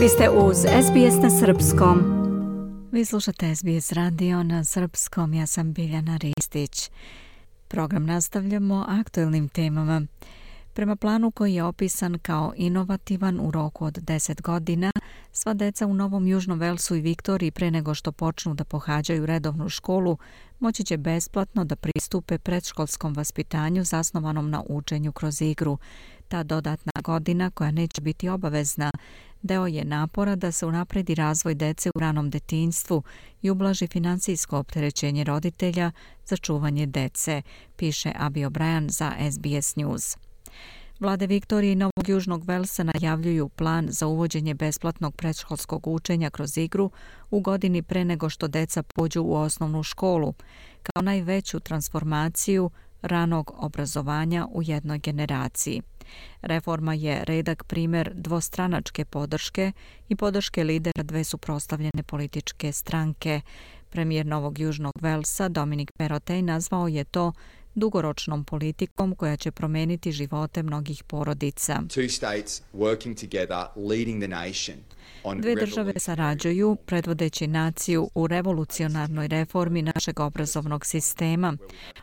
Vi ste uz SBS na Srpskom. Vi slušate SBS radio na Srpskom. Ja sam Biljana Ristić. Program nastavljamo aktuelnim temama. Prema planu koji je opisan kao inovativan u roku od 10 godina, sva deca u Novom Južnom Velsu i Viktoriji pre nego što počnu da pohađaju redovnu školu, moći će besplatno da pristupe predškolskom vaspitanju zasnovanom na učenju kroz igru. Ta dodatna godina, koja neće biti obavezna, deo je napora da se unapredi razvoj dece u ranom detinstvu i ublaži financijsko opterećenje roditelja za čuvanje dece, piše Abi O'Brien za SBS News. Vlade Viktorije i Novog Južnog Velsa najavljuju plan za uvođenje besplatnog predškolskog učenja kroz igru u godini pre nego što deca pođu u osnovnu školu, kao najveću transformaciju ranog obrazovanja u jednoj generaciji. Reforma je redak primer dvostranačke podrške i podrške lidera dve suprostavljene političke stranke. Premijer Novog Južnog Velsa Dominik Perotej nazvao je to dugoročnom politikom koja će promeniti živote mnogih porodica. Two states working together, leading the nation. Dve države sarađuju, predvodeći naciju u revolucionarnoj reformi našeg obrazovnog sistema.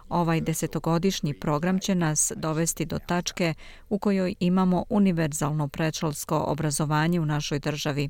Ovaj desetogodišnji program će nas dovesti do tačke u kojoj imamo univerzalno predškolsko obrazovanje u našoj državi.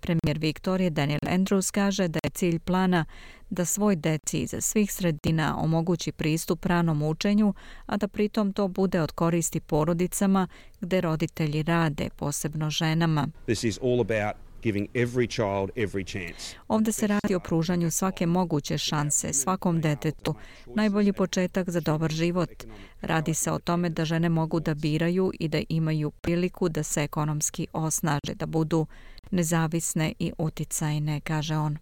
Premijer Viktorije Daniel Andrews kaže da je cilj plana da svoj deci iz svih sredina omogući pristup ranom učenju, a da pritom to bude od koristi porodicama gde roditelji rade, posebno ženama. This is all about giving every child every chance. Ovde se radi o pružanju svake moguće šanse svakom detetu, najbolji početak za dobar život. Radi se o tome da žene mogu da biraju i da imaju priliku da se ekonomski osnaže, da budu nezavisne i uticajne, kaže on.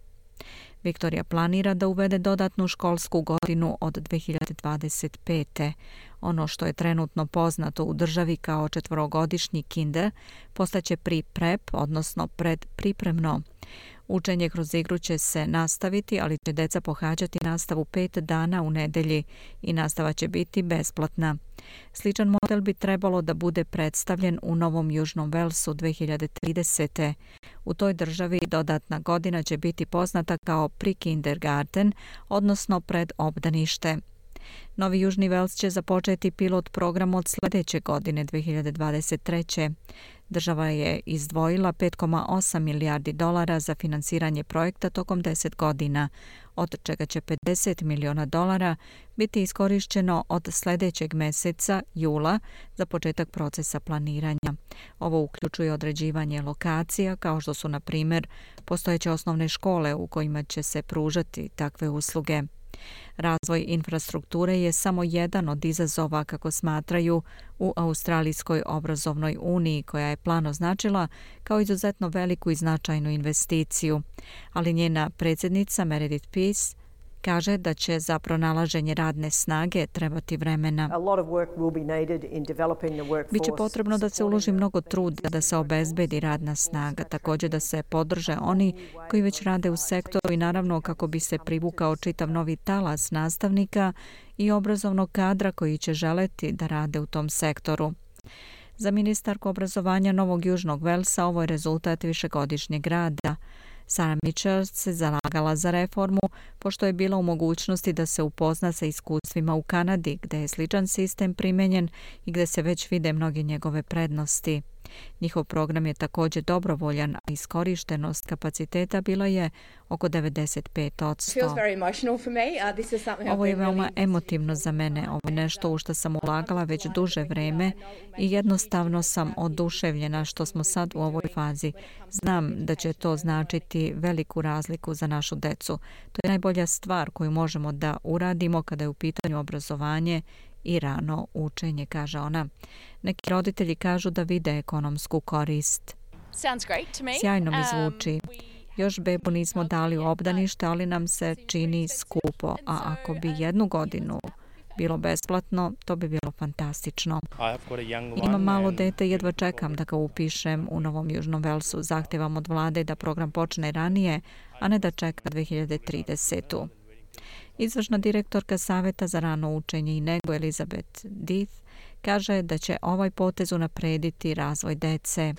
Viktorija planira da uvede dodatnu školsku godinu od 2025. Ono što je trenutno poznato u državi kao četvorogodišnji kinder postaće pri prep, odnosno pred pripremno. Učenje kroz igru će se nastaviti, ali će deca pohađati nastavu pet dana u nedelji i nastava će biti besplatna. Sličan model bi trebalo da bude predstavljen u Novom Južnom Velsu 2030. U toj državi dodatna godina će biti poznata kao pre-kindergarten, odnosno pred obdanište. Novi Južni Vels će započeti pilot program od sljedeće godine 2023. Država je izdvojila 5,8 milijardi dolara za finansiranje projekta tokom 10 godina, od čega će 50 miliona dolara biti iskorišćeno od sljedećeg meseca, jula, za početak procesa planiranja. Ovo uključuje određivanje lokacija, kao što su, na primjer, postojeće osnovne škole u kojima će se pružati takve usluge. Razvoj infrastrukture je samo jedan od izazova, kako smatraju, u Australijskoj obrazovnoj uniji, koja je plan označila kao izuzetno veliku i značajnu investiciju. Ali njena predsjednica Meredith Peace kaže da će za pronalaženje radne snage trebati vremena. Biće potrebno da se uloži mnogo truda da se obezbedi radna snaga, također da se podrže oni koji već rade u sektoru i naravno kako bi se privukao čitav novi talas nastavnika i obrazovnog kadra koji će želeti da rade u tom sektoru. Za ministarku obrazovanja Novog Južnog Velsa ovo je rezultat višegodišnjeg rada. Sarah Mitchell se zalagala za reformu, pošto je bila u mogućnosti da se upozna sa iskustvima u Kanadi, gde je sličan sistem primenjen i gde se već vide mnoge njegove prednosti. Njihov program je također dobrovoljan, a iskorištenost kapaciteta bila je oko 95%. Uh, Ovo je veoma emotivno za mene. Ovo je nešto u što sam ulagala već duže vreme i jednostavno sam oduševljena što smo sad u ovoj fazi. Znam da će to značiti veliku razliku za našu decu. To je najbolja stvar koju možemo da uradimo kada je u pitanju obrazovanje i rano učenje, kaže ona. Neki roditelji kažu da vide ekonomsku korist. Sjajno mi um, zvuči. Još bebu nismo dali u obdanište, ali nam se čini skupo. A ako bi jednu godinu bilo besplatno, to bi bilo fantastično. Imam malo dete i jedva čekam da ga upišem u Novom Južnom Velsu. Zahtevam od vlade da program počne ranije, a ne da čeka 2030. Izvršna direktorka Saveta za rano učenje i nego Elizabeth Death kaže da će ovaj potez unaprediti razvoj dece.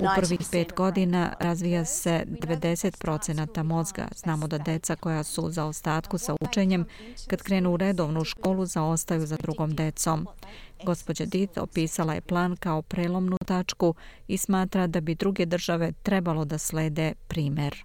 U prvih pet godina razvija se 90% mozga. Znamo da deca koja su za ostatku sa učenjem, kad krenu u redovnu školu, zaostaju za drugom decom. Gospođa Dit opisala je plan kao prelomnu tačku i smatra da bi druge države trebalo da slede primer.